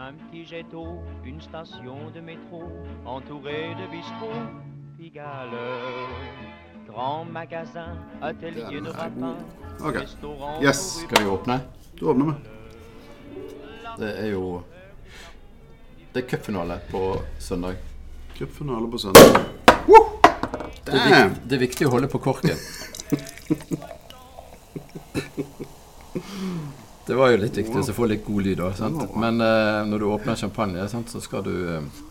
Un petit jet d'eau, une station de métro, entourée de bistrots, Pigalle. Grand magasin, atelier de rapin, Ok. restaurant Yes. Skal vi åpne? Du åpner. Det er jo Det er cupfinale på søndag. Cupfinale på søndag. Woo! Det er, det er viktig å holde på korken. Det var jo litt viktig å få litt god lyd òg. Men eh, når du åpner champagne, sant, så skal du eh,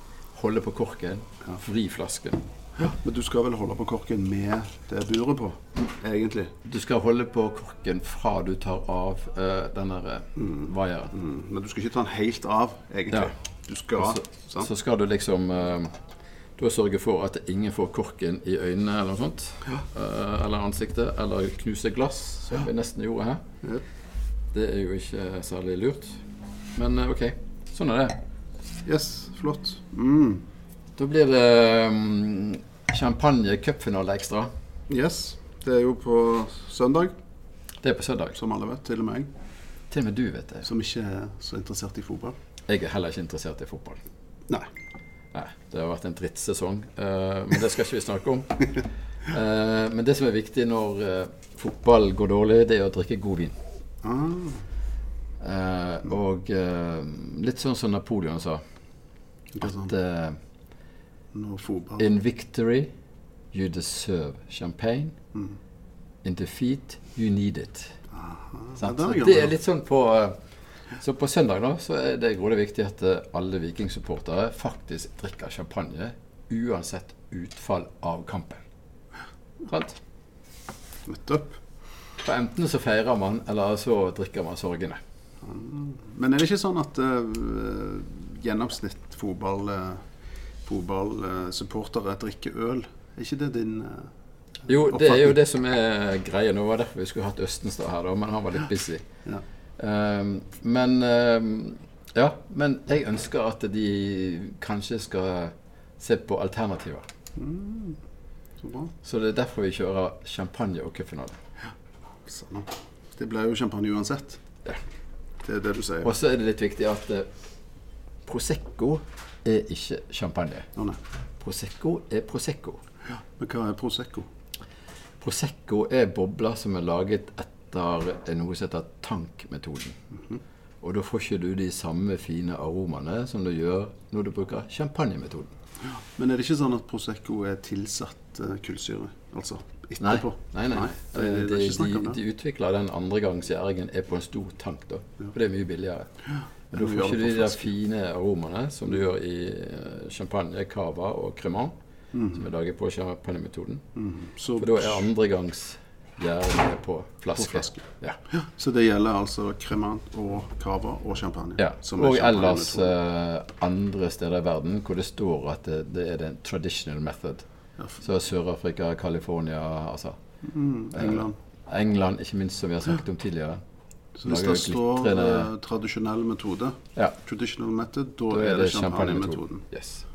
holde på korken. Vri flasken. Men du skal vel holde på korken med det buret på, egentlig. Du skal holde på korken fra du tar av eh, den der mm. vaieren. Mm. Men du skal ikke ta den helt av, egentlig. Ja. Du skal, så, så skal du liksom eh, da sørge for at ingen får korken i øynene eller noe sånt. Eh, eller ansiktet. Eller knuse glass, som vi nesten gjorde her. Ja. Det er jo ikke særlig lurt. Men eh, OK, sånn er det. Yes, flott. Mm. Da blir det um, champagne cupfinale ekstra. Yes. Det er jo på søndag, Det er på søndag. som alle vet. Til og med jeg, Til og med du vet det. som ikke er så interessert i fotball. Jeg er heller ikke interessert i fotball. Nei. Nei, det har vært en drittsesong, Uh, men det skal ikke vi snakke om. uh, men det som er viktig når uh, fotball går dårlig, det er å drikke god vin. Ah, Eh, og eh, litt sånn som Napoleon sa, at eh, in victory you deserve champagne. Mm. In defeat you need it. Ja, det er litt sånn på eh, Så på søndag nå så er det grådig viktig at eh, alle vikingsupportere faktisk drikker champagne uansett utfall av kampen. Sant? Nettopp. For enten så feirer man, eller så drikker man sorgene. Men er det ikke sånn at uh, gjennomsnitt fotball, uh, fotballsupportere drikker øl? Er ikke det din uh, Jo, det er jo det som er greia. Nå var derfor vi skulle hatt Østenstad her, da, men han var litt busy. Ja. Um, men um, Ja, men jeg ønsker at de kanskje skal se på alternativer. Så bra. Så det er derfor vi kjører champagne og cupfinale. Sånn. Det blir jo champagne uansett. Ja. Det er det du sier. Og så er det litt viktig at eh, Prosecco er ikke champagne. Å, nei. Prosecco er Prosecco. Men hva er Prosecco? Prosecco er bobler som er laget etter noe som heter tankmetoden. Og da får ikke du de samme fine aromaene som du gjør når du bruker champagnemetoden. Men er det ikke sånn at Prosecco er tilsatt uh, kullsyre? Altså etterpå? nei, nei. det, det, det, er de, ikke snakk de, om det. de utvikler den andregangsgjæringen er på en stor tank, da. For det er mye billigere. Men da får ikke du de der fine aromaene som du gjør i eh, champagne, cava og cremant, som er laget på champagnemetoden. -hmm. For da er andregangsgjæringen på flaske. flaske. Ja. så det gjelder altså cremant og cava og champagne? Ja, som og ellers eh, andre steder i verden hvor det står at det, det er den traditional method. Så Sør-Afrika, California, altså mm, England. England, ikke minst, som vi har snakket om tidligere. Så hvis det står eh, tradisjonell metode, Ja, traditional method, da, da er det champagnemetoden. champagnemetoden. Yes.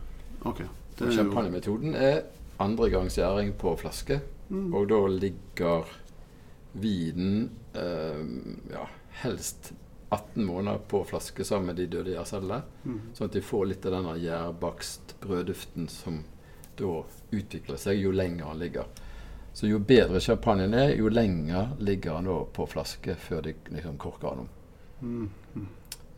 Okay. Champagnemetoden er andregangsgjæring på flaske, Mm. og da ligger vinen eh, ja, helst 18 måneder på flaske sammen med de døde gjærcellene. Mm. Sånn at de får litt av denne gjærbakst-brødduften som da utvikler seg jo lenger den ligger. Så jo bedre champagnen er, jo lenger ligger den på flaske før de liksom korker den om. Mm.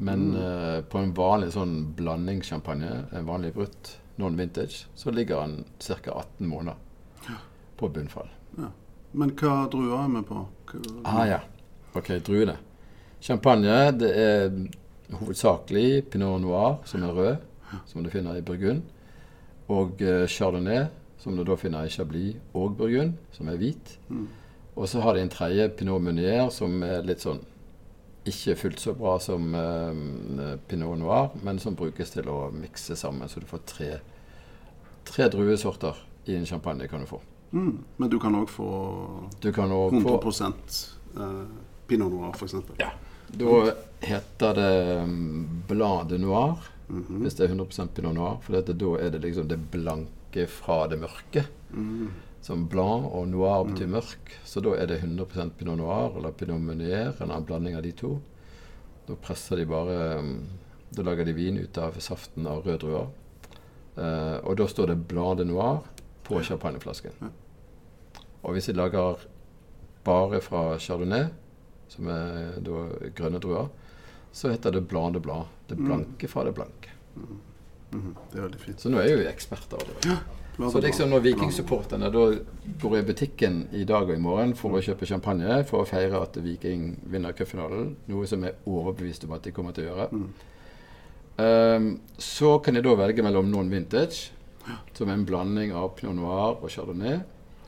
Men eh, på en vanlig sånn blandingssjampanje, en vanlig brutt non-vintage, så ligger den ca. 18 måneder på bunnfall. Men hva druer er vi på? Hva- Ah ja. Ok, druene. Champagne det er hovedsakelig pinot noir, som er rød, som du finner i Burgund. Og eh, chardonnay, som du da finner i Chablis og Burgund, som er hvit. Mm. Og så har de en tredje pinot meunier, som er litt sånn ikke fullt så bra som eh, pinot noir, men som brukes til å mikse sammen. Så du får tre, tre druesorter i en champagne kan du få. Mm. Men du kan òg få Du kan også få 100 eh, pinot noir, f.eks. Ja. Da heter det um, Blanc Mhm. hvis det er 100% pinot noir. For dette, da er det liksom det blanke fra det mørke. Mm. Som blanc og noir betyr mørk. Så da er det 100% pinot noir eller pinot meunier, eller en blanding av de to. Da presser de bare um, Da lager de vin ut av saften av røde druer. Eh, og da står det blad de Noir på champagneflasken. Og hvis de lager bare fra chardonnay, som er da grønne druer, så heter det Blanc de Blanc. Det Mm. blanke fra det blanke. Mhm, Det er veldig fint. Så nå er jo vi eksperter. allerede. Bla, Så bla, bla. liksom når Vikingsupporterne da går i butikken i dag og i morgen for å kjøpe champagne for å feire at Viking vinner cupfinalen, noe som jeg er overbevist om at de kommer til å gjøre, Mm. um, så kan de da velge mellom noen vintage, som er en blanding av pinot noir og chardonnay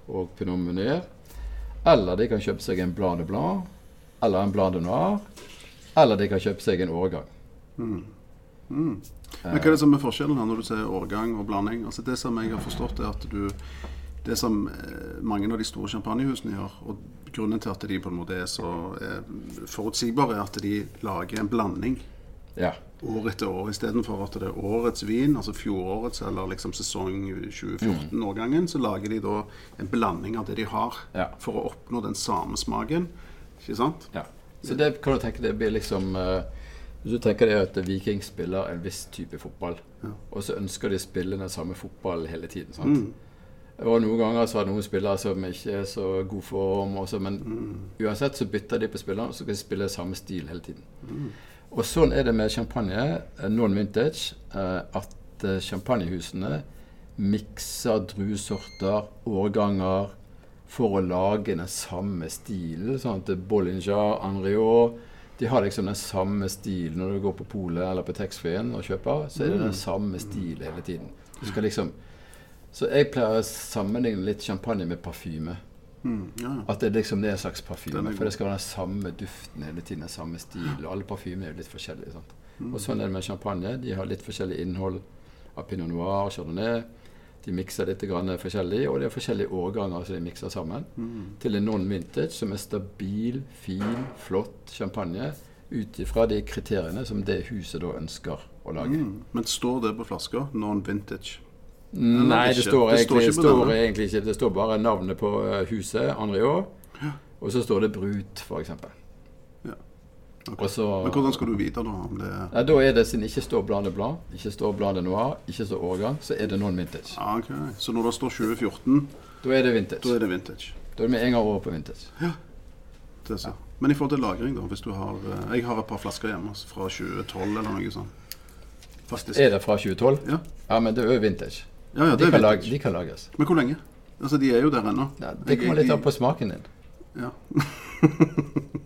og pinot meunier, eller de kan kjøpe seg en blanc de blanc, eller en blanc de noir, eller de kan kjøpe seg en årgang. Mm. Mm. Men hva er det som er forskjellen her når du sier årgang og blanding? Altså Det som jeg har forstått, er at du Det som eh, mange av de store champagnehusene gjør, og grunnen til at de på en måte er så eh, forutsigbare, er at de lager en blanding Ja. år etter år, istedenfor at det er årets vin, altså fjorårets eller liksom sesong 2014-årgangen, så lager de da en blanding av det de har, Ja. for å oppnå den samme smaken. Ikke sant? Ja. Så det kan du tenke det blir liksom eh, Hvis du tenker deg at Viking spiller en viss type fotball, Ja. og så ønsker de å spille den samme fotballen hele tiden. sant? Mm. Og noen ganger så har noen spillere som ikke er så god form, også, men Mm. uansett så bytter de på spillerne, og så kan de spille samme stil hele tiden. Og sånn er det med champagne, eh, non-vintage, eh, at eh, champagnehusene mikser druesorter, årganger, for å lage den samme stilen. Sånn at Bollinger, Henriot De har liksom den samme stilen når du går på polet eller på taxfree-en og kjøper. Så er det den samme stilen hele tiden. Du skal liksom Så jeg pleier å sammenligne litt champagne med parfyme. Mm. Ja. At det liksom det er en slags parfyme. For det skal være den samme duften hele tiden, den samme stil. Og alle parfymer er jo litt forskjellige. sant? Og sånn er det med champagne. De har litt forskjellig innhold av pinot noir og chardonnay. De mikser litt forskjellig, og det er forskjellige årganger som de mikser sammen. Til en non-vintage som er stabil, fin, flott champagne ut ifra de kriteriene som det huset da ønsker å lage. Mm. Men står det på flaska? Non-vintage? Nei, det står, Det står egentlig, ikke står egentlig ikke. Det står bare navnet på eh, huset, ja. og så står det Brut, f.eks. Ok. Og så Men hvordan skal du vite da om det ja, Da er det siden ikke står bladet blad, ikke står bladet Noir, ikke står årgang, så er det non-vintage. ah, ok. Så når det står 2014, Da er det vintage. da er det vintage? Da er det med en gang over på vintage. Det ser. Ja. Men i forhold til lagring, da hvis du har, eh, Jeg har et par flasker hjemme altså, fra 2012 eller noe sånt. Faktisk. Er det fra 2012? Ja. Ja, men det er jo vintage. Ja, ja, det De er kan, vintage. de kan lages. Men hvor lenge? Altså, De er jo der ennå. Ja, det kommer litt an på smaken din. Ja.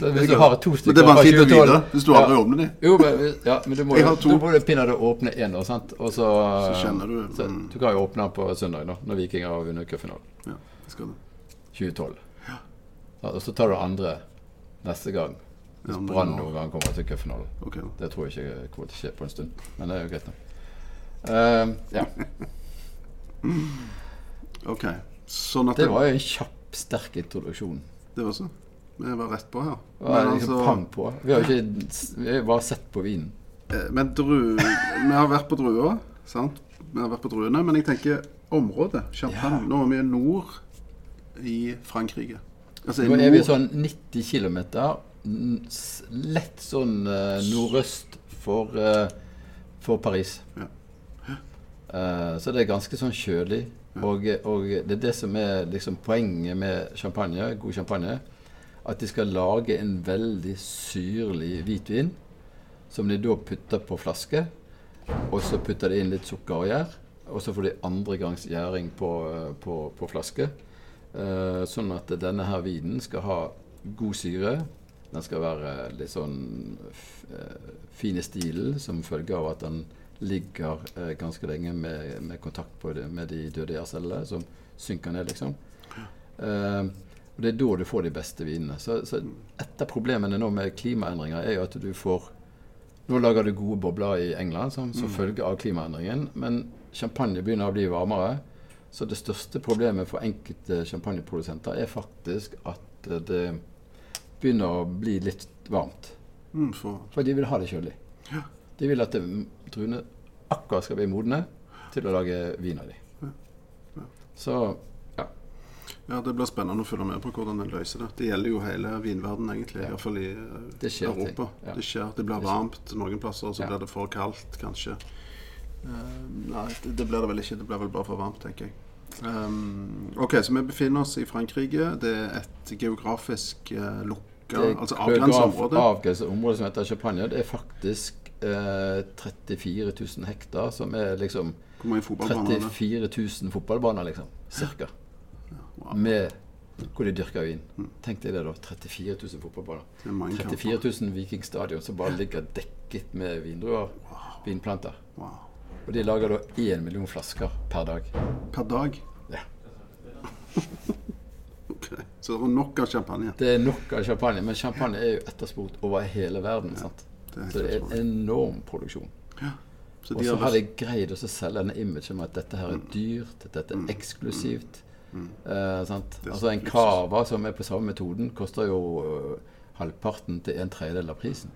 Så hvis du har to stykker det er fra å 2012 vite hvis du aldri åpner dem. Jo, men, ja, men du må, jo du må jo pinadø åpne én, da, sant? Og så, Så kjenner du, så, mm. Du kan jo åpne den på søndag, da, når Viking har vunnet cupfinalen. Ja, skal du. 2012. Ja, og så tar du andre neste gang. Hvis Ja, Brann noen gang kommer til cupfinalen. Okay. Det tror jeg ikke kommer til å skje på en stund, men det er jo greit nok. Uh, ja. Ok. Sånn at Det var jo en kjapp, sterk introduksjon. det var så. Vi var rett på her. Var Men, liksom altså, pang på. Vi har ikke vi bare sett på vinen. eh, men dru, vi har vært på druer, sant? Vi har vært på druene, men jeg tenker området. Champagne. Ja. Nå er vi nord i Frankrike. Altså, Nå er vi sånn 90 km. Lett sånn eh, nordøst for, eh, for Paris. Ja. Så det er ganske sånn kjølig. Og, og det er det som er liksom poenget med champagne, god champagne. At de skal lage en veldig syrlig hvitvin som de da putter på flaske. Og så putter de inn litt sukker og gjær. Og så får de andre gangs gjæring på, eh, på, på flaske. Eh, sånn at denne her vinen skal ha god syre. Den skal være litt sånn eh, fin i stilen som følge av at den ligger eh, ganske lenge med, med kontakt på det, med de døde gjærcellene, som synker ned, liksom. Eh, og Det er da du får de beste vinene. Så, så et av problemene nå med klimaendringer er jo at du får Nå lager du gode bobler i England som, som følge av klimaendringen, men champagne begynner å bli varmere. Så det største problemet for enkelte champagneprodusenter er faktisk at eh, det begynner å bli litt varmt. Mm, for, de vil ha det kjølig. De vil at det- druene akkurat skal bli modne til å lage vin av dem. Så ja. Ja, Det blir spennende å følge med på hvordan den løser det. Det gjelder jo hele vinverdenen, egentlig. Ja. I hvert fall i eh, Det ting, Europa. ja. Det skjer. Det blir Det varmt noen plasser, og så Ja. blir det for kaldt, kanskje. Uh, nei, det, det blir det vel ikke. Det blir vel bare for varmt, tenker jeg. Um, ok, så vi befinner oss i Frankrike. Det er et geografisk uh, lukka, altså avgrensa område. Avgrensa område som heter Champagne, det er faktisk uh, 34 000 hektar, som er liksom Hvor mange fotballbaner er 34 000 fotballbaner, liksom. Cirka. Med hvor de dyrker vin. Tenk deg det, da. 34 000 fotballbaner. Det er mange 34 kamper. 000 vikingstadion som bare ligger dekket med vindruer. Vinplanter. Wow. Og de lager da én million flasker per dag. Per dag? Ja. okay. Så det var nok av champagne. Det er nok av champagne, men champagne er jo etterspurt over hele verden. sant? Det Så det er en enorm produksjon. Så Og så har de greid å selge denne imagen med at dette her er Mm. dyrt, at dette er eksklusivt. Eh, sant? Er Altså En cava som er på samme metoden, koster jo øh, halvparten til en tredjedel av prisen.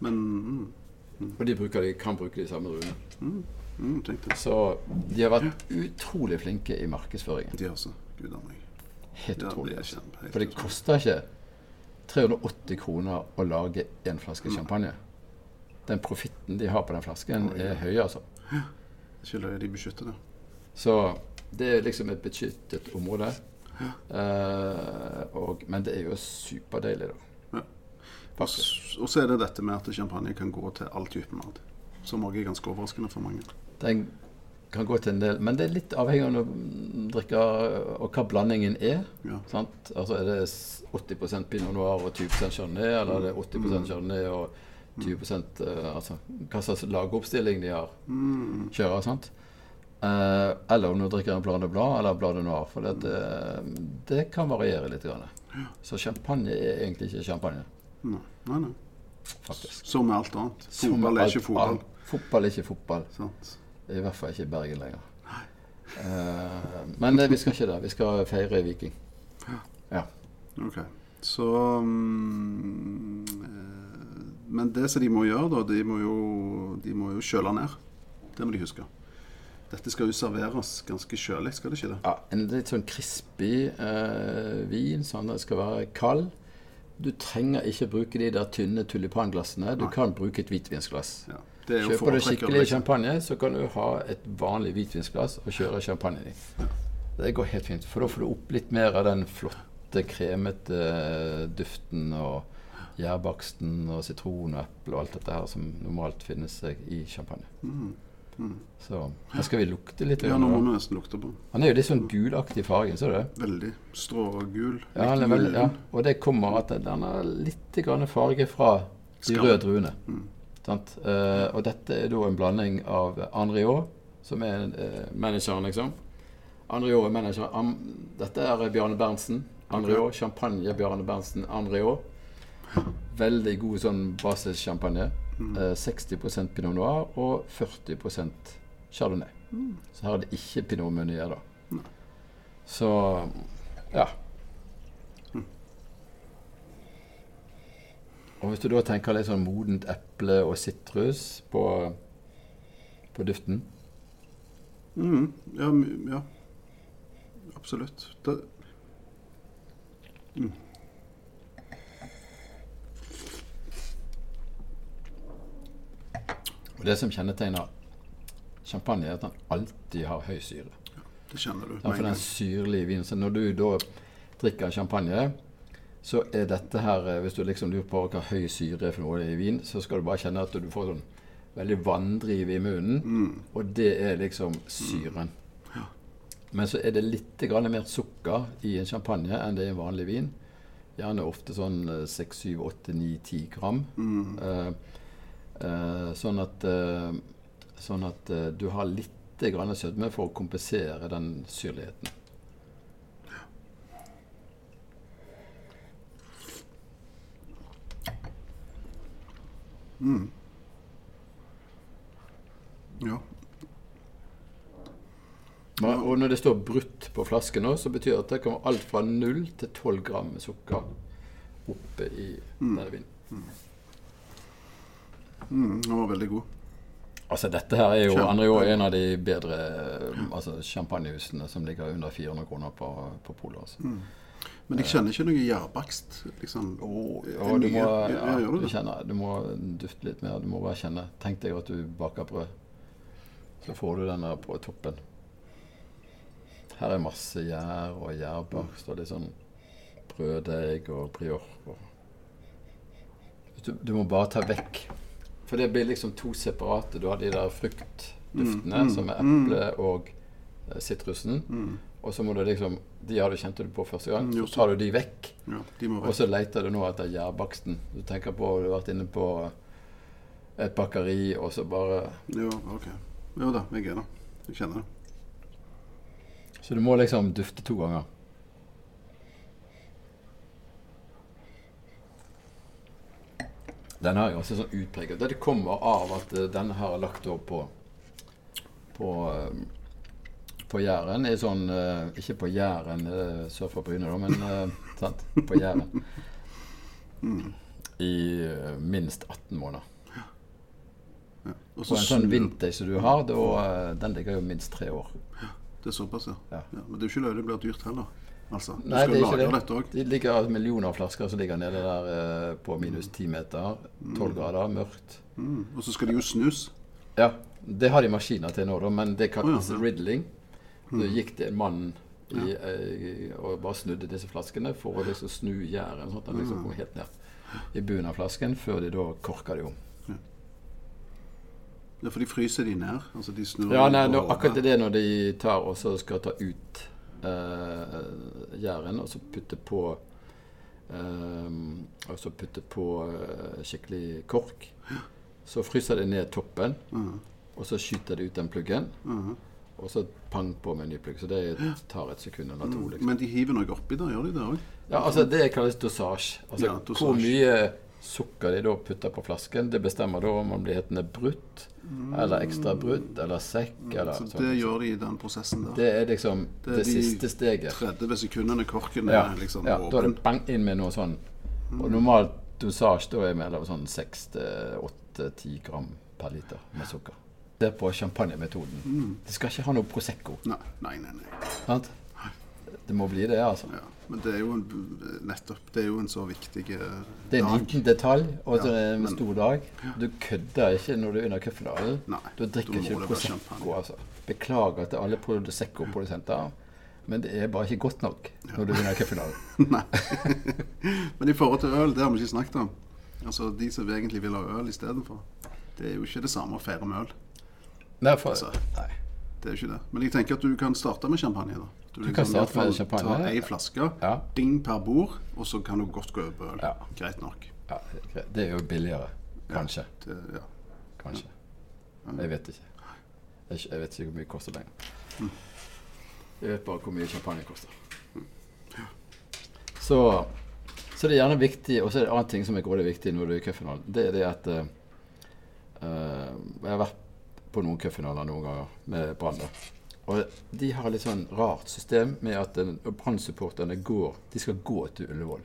Men mm, Og de, de kan bruke de samme druene. mm, Mm. Så de har vært utrolig flinke i markedsføringen. De også. Gud a meg. Helt Ja, utrolig. det er altså. For det koster ikke 380 kroner å lage en flaske champagne. Den profitten de har på den flasken, oh, ja. er høy, altså. Ja. Ikke løye, de beskytter det. Så det er liksom et beskyttet område. Eh, og, men det er jo superdeilig, da. Ja. Og så er det dette med at champagne kan gå til all type mat. Som også er ganske overraskende for mange. Den kan gå til en del Men det er litt avhengig av når du drikker, og hva blandingen er. Ja. Sant? Altså Er det 80% pinot noir og 20% chardonnay, eller er det 80% chardonnay og 20 uh, Altså hva slags lageroppstilling de har Mm. kjører. sant? Eh, eller om du drikker en Blanc de Blanc eller Blanc de Noir. For det, det, det kan variere litt. Grann. Så champagne er egentlig ikke champagne, Nei, nei, nei. faktisk. Som alt annet. Fotball er ikke fotball. Fotball er ikke fotball. Sant? I hvert fall ikke i Bergen lenger. Eh, men vi skal ikke det. Vi skal feire Viking. Ja. Ok. Så eh, Men det som de må gjøre, da, de må jo, de må jo kjøle ned. Det må de huske. Dette skal jo serveres ganske kjølig, skal det ikke det? ja en litt sånn crispy eh, vin, sånn at den skal være kald. Du trenger ikke bruke de der tynne tulipanglassene. Du Nei. kan bruke et hvitvinsglass. Ja. Det er Kjøper du skikkelig liksom. champagne, så kan du ha et vanlig hvitvinsglass og kjøre champagne i. Det går helt fint, for da får du opp litt mer av den flotte, kremete eh, duften og gjærbaksten og sitron og eple og alt dette her som normalt finnes i champagne. Så her skal vi lukte litt. Ja, nå må vi nesten lukte på. Han er jo litt sånn gulaktig i fargen, ser du det? Veldig strågul. Ja, han er veldig, ja. Og det kommer at den har litt grann farge fra de Skam. røde druene. Mm. Sant? Eh, og dette er da en blanding av Henriot, som er uh, manageren, liksom. Henriot er manager. Am, dette er Bjarne Berntsen. Henriot, champagne Bjarne Berntsen. Henriot. Veldig god sånn basisschampagne. Mm. Eh, 60% pinot noir og 40% chardonnay. Så her er det ikke pinot meunier, da. Så ja. Og hvis du da tenker litt sånn modent eple og sitrus på, på duften Mm. Ja, ja. Absolutt. Det, Og det som kjennetegner champagne, er at den alltid har høy syre. det kjenner du. Ja, med for en den syrlige vinen. Så når du da drikker champagne, så er dette her eh, Hvis du liksom lurer på hva høy syre er for noe i vin, så skal du bare kjenne at du får sånn veldig vanndriv i munnen. Mm. Og det er liksom syren. Men så er det litt grann mer sukker i en champagne enn det er i en vanlig vin. Gjerne ofte sånn 6, 7, 8, 9, 10 gram. Mm. Eh, eh, sånn at, eh, sånn at eh, du har litt grann sødme for å kompensere den syrligheten. Ja. Men- Og når det står brutt på flasken nå, så betyr det at det kommer alt fra 0 til 12 gram med sukker oppe i denne vinen. Mm, den var veldig god. Altså Dette her er jo Kjempe- andre år en av de bedre eh, altså, champagnehusene som ligger under 400 kroner på, på polet. Altså. Mm. Men jeg kjenner ikke noe gjærbakst, liksom. Du, må, ja, du du, kjenner, du må dufte litt mer. Du må bare kjenne. Tenk deg at du baker brød. Så får du den der på toppen. Her er masse gjær og gjærbakst og litt sånn brøddeig og prior. Du, du må bare ta vekk. For det blir liksom to separate. Du har de der fruktduftene, Mm, mm, som er mm. eple og eh, sitrusen. Mm. Og så må du liksom De har du kjente du på første gang. Så tar du de vekk. Ja, de Og så leter du nå etter gjærbaksten. Du tenker på Du har vært inne på et bakeri, og så bare Jo, ok. Jo da, jeg er det. Jeg kjenner det. Så du må liksom dufte to ganger. Den er også sånn utpreget Det kommer av at uh, denne her er lagt opp på på, eh, på Jæren. I sånn eh, Ikke på Jæren sør for Bryne, da, men sant? på Jæren. I eh, minst 18 måneder. Ja. Og så en sånn vintage som du har, da, eh, den ligger jo minst tre år. Det er såpass, ja. Ja. ja. Men det er jo ikke løye det blir dyrt heller. Altså, du Nei, skal det lagre det. dette òg. Det ligger millioner av flasker som ligger nede der eh, på minus 10 meter. 12 grader, mørkt. Mm. Og så skal de jo snus. Ja, det har de maskiner til nå, da, men det kalles oh, ja, ja. riddling. Da gikk det en mann i, eh, og bare snudde disse flaskene for å liksom snu gjæren, sånn at den liksom kom helt ned i bunnen av flasken, før de da korka de om. Ja, for de fryser de ned. Altså de snur Ja, nei, nå, akkurat det når de tar og så skal ta ut eh, gjæren, og så putte på eh, Og så putte på uh, skikkelig kork. Så fryser det ned toppen, -huh. og så skyter det ut den pluggen. -huh. Og så pang på med en ny plugg. Så det tar et sekund eller to. liksom. Men de hiver noe oppi der, gjør de det òg? Ja, altså Det kalles dosasje. Altså Ja, dosage. Hvor mye sukker de da putter på flasken, det bestemmer da om man blir hetende brutt, eller ekstra brutt, eller sekk, eller Så sånn. det gjør de i den prosessen der. Det er liksom Det det, er de siste steget. 30 sekundene korken Ja, er liksom ja, da er det bang inn med noe sånn. Og normalt dosasje da er mellom sånn 6-8-10 gram per liter med sukker. Det er på champagnemetoden. Mm. De skal ikke ha noe Prosecco. Nei, nei, nei. nei. Det må bli det, altså. Ja. Men det er jo en, nettopp Det er jo en så viktig dag. Det er en liten detalj, og det er en men- stor dag. Du kødder ikke når du er under cupfinalen. Du drikker ikke Prosecco, altså. Beklager til alle Prosecco-produsenter, men det er bare ikke godt nok når du vinner cupfinalen. Nei. Men i forhold til øl, det har vi ikke snakket om. Altså De som egentlig vil ha øl istedenfor. Det er jo ikke det samme å feire med øl. Nei, for, Altså. nei. Det er jo ikke det. Men jeg tenker at du kan starte med champagne. da Du, kan starte i hvert fall med champagne. Ta ei flaske, Ja. ding per bord, og så kan du godt gå over på øl. Ja. Greit nok. Ja, det er jo billigere. Kanskje. Det, ja. Kanskje. Jeg vet ikke. Jeg, vet ikke hvor mye det koster lenger. Mm. Jeg vet bare hvor mye champagne koster. Så, så det er gjerne viktig Og så er det en annen ting som er grådig viktig når du er i cupfinalen. Det er det at eh, Jeg har vært på noen cupfinaler noen ganger med Brann. Og de har et litt sånn rart system med at eh, Brann-supporterne går De skal gå til Ullevål.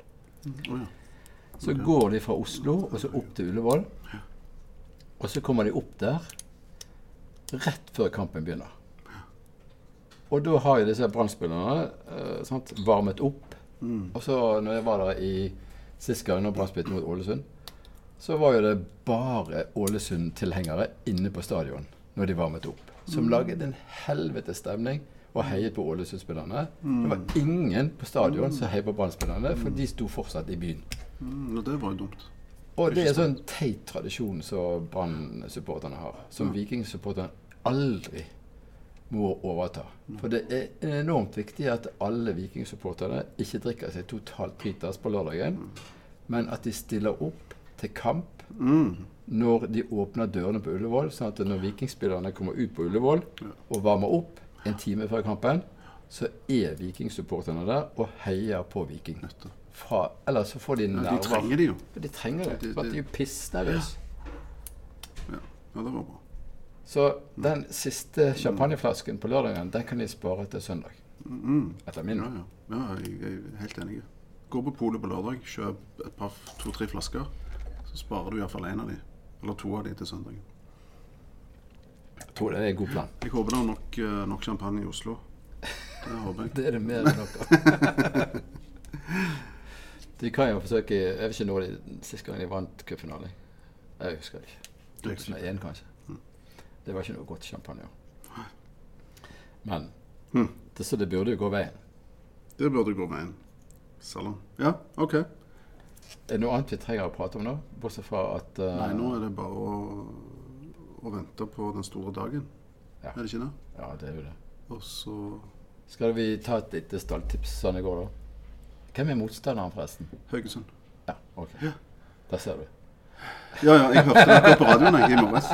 Så går de fra Oslo og så opp til Ullevål. Og så kommer de opp der rett før kampen begynner. Og da har jo disse Brann-spillerne eh, varmet opp. Og så når jeg var der i sist gang når Brann spilte mot Ålesund, så var jo det bare Ålesund-tilhengere inne på stadion når de varmet opp. Som laget en helvetes stemning og heiet på Ålesund-spillerne. Det var ingen på stadion som heiet på Brann-spillerne, for de sto fortsatt i byen. Mm, det var jo dumt. Og det er sånn teit tradisjon som Brann-supporterne har, som Viking-supporterne aldri må overta. For det er enormt viktig at alle Viking-supporterne ikke drikker seg totalt pritas på lørdagen, men at de stiller opp til kamp Mm. når de åpner dørene på Ullevål, sånn at når vikingspillerne kommer ut på Ullevål og varmer opp en time før kampen, så er vikingsupporterne der og heier på Viking. Fra, ellers så får de Ja, nerver. de trenger de jo. De trenger det. Det- For at de er jo pissnervøse. Ja. ja, det var bra. Så den siste champagneflasken på lørdagen, den kan de spare til søndag. Mm. Etter min. Ja, ja. ja, jeg er helt enig. Gå på polet på lørdag, kjøp et par, to-tre flasker. Så sparer du iallfall én av de, eller to av de til søndagen. Jeg tror det er en god plan. Jeg håper det er nok, eh, nok champagne i Oslo. Det håper jeg. Det er det mer enn noe. De kan jo forsøke Jeg vet ikke når de sist gang de vant cupfinale. Jeg husker det ikke. 2001, kanskje. Det var ikke noe godt champagne. Men mm. det, så det burde jo gå veien. Det burde gå veien. Salon. Ja, OK. Er det noe annet vi trenger å prate om nå? Bortsett fra at uh, Nei, nå er det bare å, å vente på den store dagen. Ja. Er det ikke det? Ja, det er jo det. Og så Skal vi ta et lite stalltips sånn det går, da? Hvem er motstanderen, forresten? Haugesund. Ja, ok. Ja. Der ser du. Ja, ja, jeg hørte det akkurat på radioen jeg, i morges.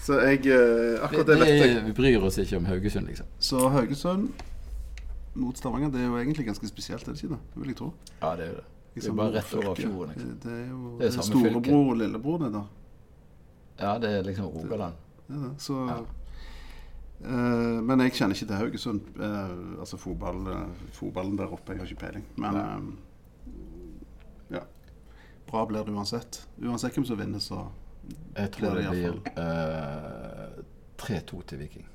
Så jeg eh, Akkurat det Det, vet jeg. vi bryr oss ikke om Haugesund, liksom. Så Haugesund mot Stavanger, det er jo egentlig ganske spesielt, er det ikke det? Det vil jeg tro. Ja, det er jo det. Det er Liksom, bare rett over fjorden. Liksom. Det, er jo Det er storebror og lillebror, det da. Ja, det er liksom Rogaland. Det det. Så Ja. uh, Men jeg kjenner ikke til Haugesund. Uh, altså fotball, uh, fotballen der oppe, jeg har ikke peiling. Men ja. Bra blir det uansett. Uansett hvem som vinner, så Jeg tror det blir eh, 3-2 til Viking.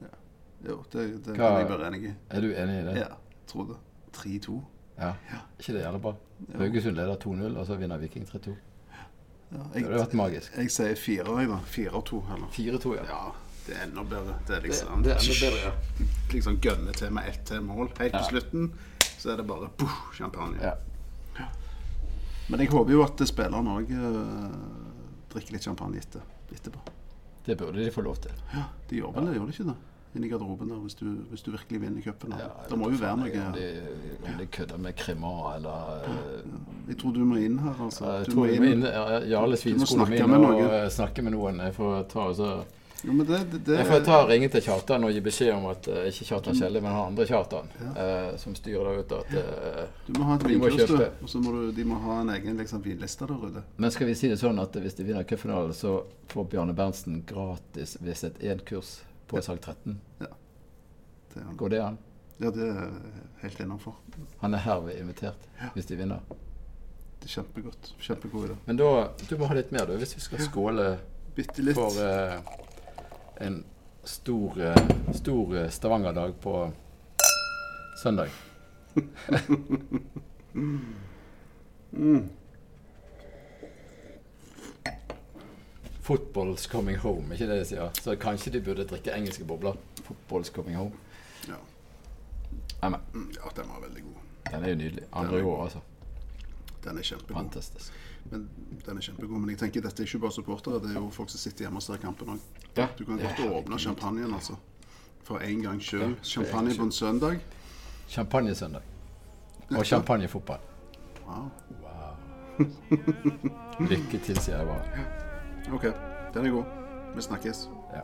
Ja Jo, det, det Hva- kan jeg være enig i. Er du enig i det? Ja, tror det. 3-2. Ja. ikke det jævlig bra? Haugesund leder 2-0, og så vinner Viking 3-2. Ja, Det jeg, hadde vært magisk. jeg sier fire, jeg, da. 4-2, eller? 4-2, ja. Ja, det er enda bedre. Det er liksom det er enda bedre, ja. Liksom gønne til med ett til mål. Helt Ja. på slutten så er det bare puh, champagne. ja. Men jeg håper jo at spillerne òg drikker litt champagne etter, etterpå. Det burde de få lov til. Ja, De gjør vel det, gjør de ikke det? Inni garderoben der, hvis du, hvis du virkelig vinner cupen. Ja, Ja, det må jo være noe Om noe de, om de kødder med krimmer eller eh, Jeg tror du må inn her, altså. Jeg Du tror må må inn. inn, ja, Jarle Svinskolen snakke min med og noen. eh, snakke med noen. Jeg får ta altså Jo, men det, det, det Jeg får ta og ringe til Kjartan og gi beskjed om at uh, ikke Kjartan Kjelle, men han andre Kjartan, eh, som styrer der ute, at uh, Du må ha et Vi må vinkurs. Og så må du, de må ha en egen liksom, vinliste der ute. Men skal vi si det sånn at hvis de vinner cupfinalen, så får Bjarne Berntsen gratis hvis et én-kurs på sak 13? Det er, Går det an? ja, det er helt innafor. Han er herved invitert hvis de vinner. Det er kjempegodt. Kjempegod idé. Men da, du må ha litt mer, du, hvis vi skal skåle ja. for uh, en stor, uh, stor eh, Stavanger-dag på søndag. Mm. Football's coming home, ikke det de sier? Så kanskje de burde drikke engelske bobler. Football's coming home. Ja. Nei, Mm, ja, den var veldig god. den er jo nydelig. Andre i år, altså. Den er kjempegod. Fantastisk. Men, den er kjempegod. Men jeg tenker dette er ikke bare supportere, det er jo folk som sitter hjemme og ser kampen òg. Ja, Du kan godt åpne champagnen, altså. For en gang sjøl. Ja, Champagne på en søndag. Champagnesøndag. Og champagnefotball. Wow. Lykke til, sier jeg bare. OK, den er god. Vi snakkes. Ja.